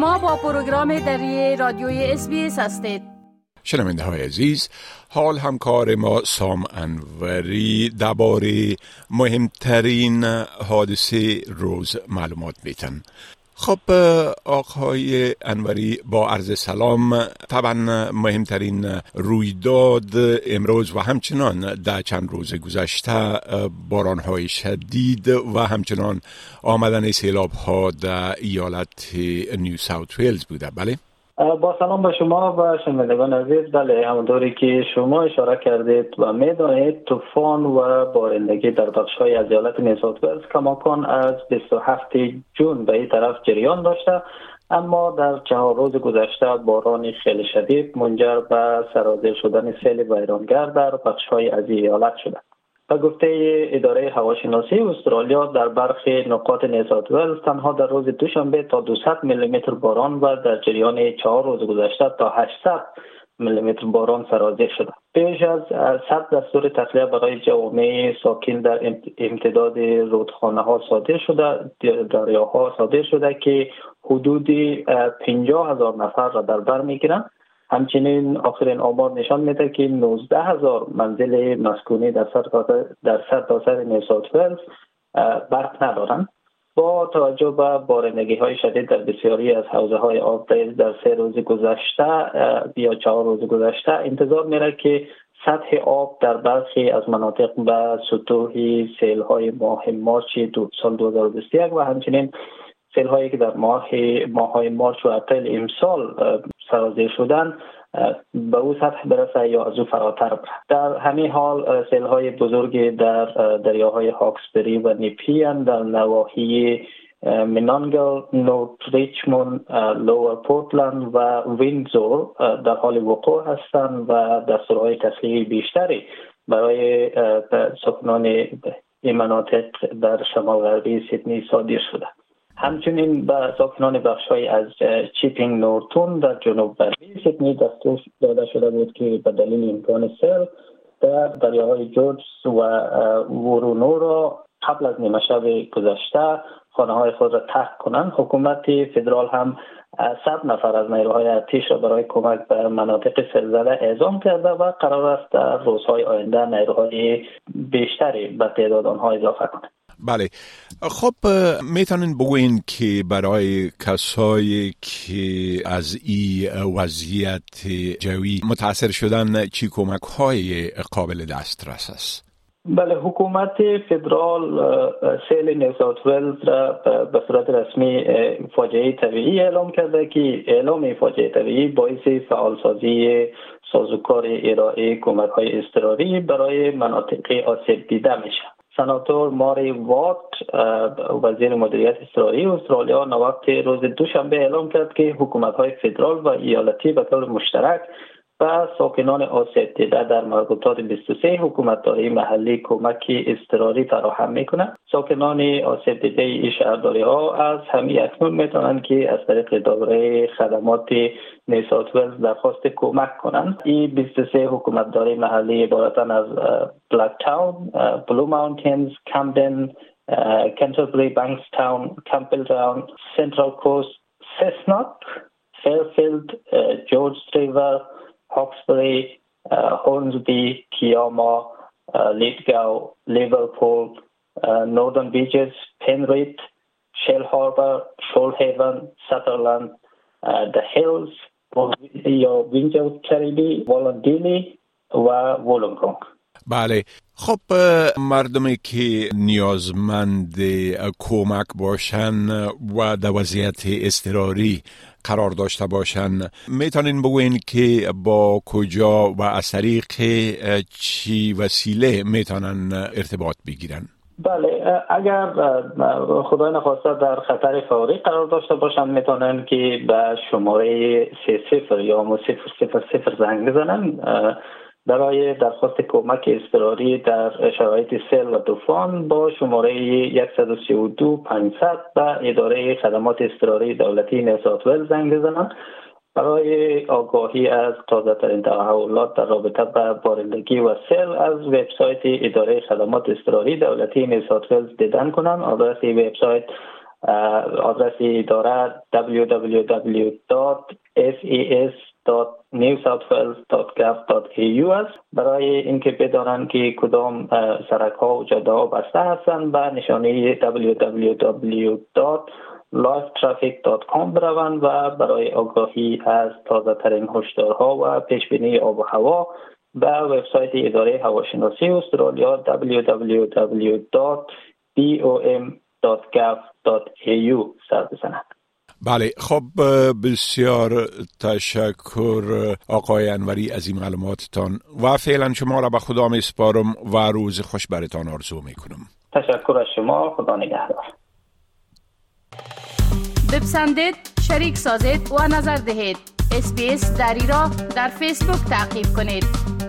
شما با پروگرام دری رادیوی اس هستید. شنونده های عزیز حال همکار ما سام انوری درباره مهمترین حادثه روز معلومات میتن خب آقای انوری با عرض سلام طبعا مهمترین رویداد امروز و همچنان در چند روز گذشته باران های شدید و همچنان آمدن سیلاب ها در ایالت نیو ساوت ویلز بوده بله؟ با سلام به شما و شنوندگان عزیز. بله همونطوری که شما اشاره کردید و می‌دانید طوفان و بارندگی در بخش های از ایالت نیسات ولز کماکان از 27 جون به این طرف جریان داشته. اما در چهار روز گذشته باران خیلی شدید منجر به سرازیر شدن سیل ویرانگر در بخش های از ایالت شده. به گفته اداره هواشناسی استرالیا در برخی نقاط نیسات ولز تنها در روز دوشنبه تا 200 میلیمتر باران و در جریان چهار روز گذشته تا 800 میلیمتر باران سرازیر شده. پیش از صد دستور تخلیه برای جوامع ساکن در امتداد رودخانه ها صادر شده دریاها صادر شده که حدود 50 هزار نفر را در بر می‌گیرند. همچنین آخرین آمار نشان میده که 19 هزار منزل مسکونی در سر در سر تا سر نیوساوت برق ندارند. با توجه به بارندگی های شدید در بسیاری از حوزه های آب در سه روز گذشته یا چهار روز گذشته انتظار میره که سطح آب در برخی از مناطق به سطوح سیل های ماه مارچ دو سال 2021 و همچنین سیل هایی که در ماه ماه های مارچ و اپریل امسال سرازیر شدن به اون سطح برسه یا از اون فراتر بره. در همین حال سیل های بزرگی در دریاهای هاکسبری و نیپیان در نواحی مینانگل، نورت ریچموند، لور پورتلند و وینزور در حال وقوع هستند و دستورهای تخلیه بیشتری برای ساکنان این مناطق در شمال غربی سیدنی صادر شده. همچنین به ساکنان بخش های از چیپینگ نورتون در جنوب غربی سیدنی دستور داده شده بود که به دلیل امکان سیل در دریاهای جورج و ورونو را قبل از نیمه شب گذشته خانه های خود را ترک کنند. حکومت فدرال هم صد نفر از نیروهای ارتش را برای کمک به مناطق سلزله اعزام کرده و قرار است در روزهای آینده نیروهای بیشتری به تعداد آنها اضافه کنند. بله خب می‌تونین بگوین که برای کسایی که از این وضعیت جوی متاثر شدن چی کمک های قابل دسترس است؟ بله حکومت فدرال سیل نیوساوت ولز را به صورت رسمی فاجعه طبیعی اعلام کرده که اعلام فاجعه طبیعی باعث فعالسازی سازوکار ارائه کمک های برای مناطق آسیب دیده میشه سناتور ماری وات وزیر مدیریت اضطراری استرالیا نوقت روز دوشنبه اعلام کرد که حکومت های فدرال و ایالتی به طور مشترک و ساکنان آسیب دیده در مربوطات 23 حکومتداری محلی کمک اضطراری فراهم می‌کنه. ساکنان آسیب دیده این شهرداری ها از همین اکنون می‌تونن که از طریق دوره خدمات نیو ساوت ولز درخواست کمک کنند. این 23 حکومتداری محلی عبارتن از بلک تاون بلو ماونتینز کمدن کنتربری بانکس تاون کمپل تاون سنترال کوست سسناک فیرفیلد جورج ریور Hawkesbury, uh, Hornsby, Kioma, uh, Lithgow, Liverpool, uh, Northern Beaches, Penrith, Shell Harbour, Shoalhaven, Sutherland, The Hills, Windsor, Caribbee, Wollongilly, và Wollongong. بله. خب مردمی که نیازمند کمک باشن و در وضعیت اضطراری قرار داشته باشن می‌تونین بگوین که با کجا و از طریق چی وسیله می‌تونن ارتباط بگیرن؟ بله. اگر خدای نخواسته در خطر فوری قرار داشته باشن می‌تونن که به شماره سه صفر یا صفر صفر صفر زنگ بزنن. برای درخواست کمک اضطراری در شرایط سیل و طوفان با شماره 132 500 به اداره خدمات اضطراری دولتی نیوساوت ولز زنگ بزنند برای آگاهی از تازه ترین تحولات در رابطه با بارندگی و سیل از وبسایت اداره خدمات اضطراری دولتی نیوساوت ولز دیدن کنند آدرس وبسایت آدرس اداره www.fes.newsouthwales.gov.au است. برای اینکه بدانند که کدام سرک ها و جاده ها بسته هستند به نشانه www.lifetraffic.com بروند و برای آگاهی از تازه ترین هشدارها و پیش بینی آب و هوا به وبسایت اداره هواشناسی استرالیا www.bom.gov.au سر بزنند. بله خب بسیار تشکر آقای انوری از این معلوماتتان و فعلا شما را به خدا می سپارم و روز خوش برتان آرزو می کنم. تشکر از شما خدا نگهدار. بپسندید شریک سازید و نظر دهید. اسپیس دری را در فیسبوک تعقیب کنید.